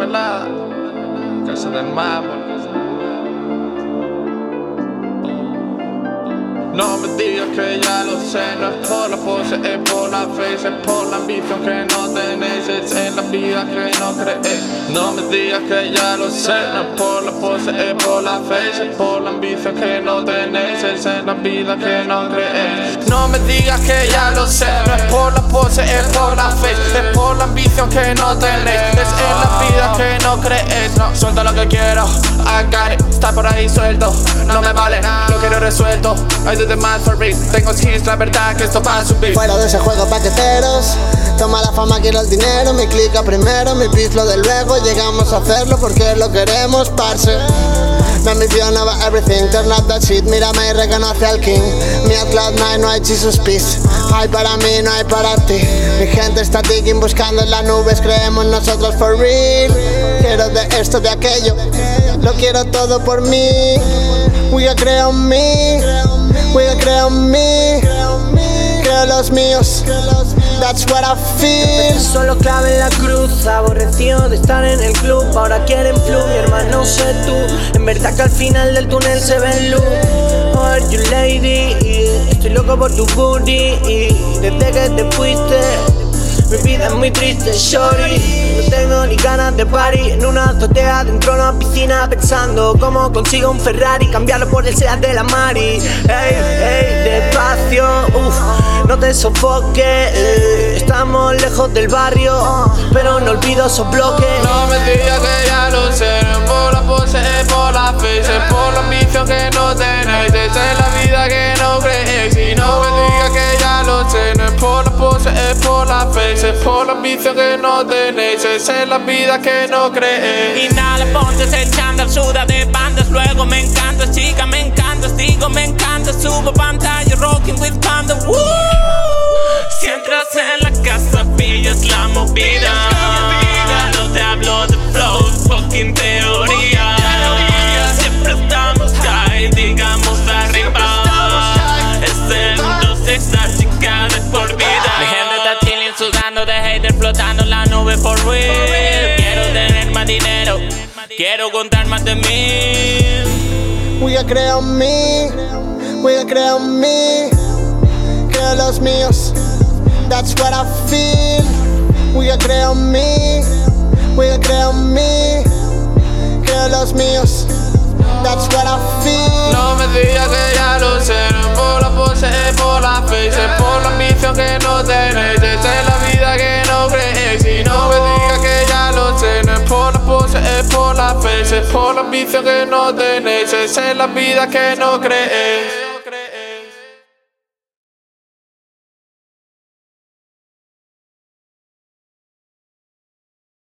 pelada, casa del mármol. Digas que ya lo sé, no es por la pose, es por la fe, es por la ambición que no tenéis, es en la vida que no creéis. No me digas que ya lo sé, no es por la pose, es por la fe, es por la ambición que no tenéis, es en la vida que no creéis. No me digas que ya lo sé, no es por la pose, es por la fe, es por la ambición que no tenéis, es en la vida que no creéis. No, suelta lo que quiero, I got it, está por ahí suelto, no me vale, lo quiero resuelto. I do the math for me, tengo skills, la verdad que esto va a subir. Fuera de ese juego paqueteros. Toma la fama, quiero el dinero. Mi clica primero, mi lo de luego. Llegamos a hacerlo porque lo queremos, parce. Mi ambición over everything Turn up that shit, mírame y reconoce al king. Mi cloud nine, no hay Jesus peace. Hay para mí, no hay para ti. Mi gente está digging, buscando en las nubes. Creemos nosotros for real. Quiero de esto, de aquello. Lo quiero todo por mí are creo en mí are creo en mí Creo los míos That's what I feel Solo clave la cruz, aborrecido de estar en el club. Ahora quieren flu, mi hermano sé tú. En verdad que al final del túnel se ve luz. Oh, are you lady? Estoy loco por tu booty. Desde que te fuiste, mi vida es muy triste, shorty. No tengo ni ganas de party en una azotea dentro de una piscina pensando cómo consigo un Ferrari, cambiarlo por el Seat de la Mari. Hey, hey, despacio, uff, no te sofoques. Estamos lejos del barrio, pero no olvido esos bloques. No me digas que ya lo sé, por la pose, por la es por la ambición que no tenéis, es por la ambición que no tenéis, es en la vida que no creéis. Inhala, ponte ese chándal, suda de bandas Luego me encanta, chica, me encantas Digo, me encanta, subo pantalla Rocking with panda, woo. Si entras en la casa, pillas la movida. No te hablo de flow, fucking teoría. Siempre estamos high, digamos arriba. Es el 12, esa de hater Flotando en la nube for real. Quiero tener más dinero Quiero contar más de mí. We are creo en mí We are creo en mí. Creo en los míos That's what I feel. We are creo en mí We are creo en mí. Creo en los míos That's what I feel. No me digas que ya lo sé, por la pose, por la fe, es por la ambición que no tenéis, por la fe, es por la ambición que no tenéis, es en la vida que no creéis.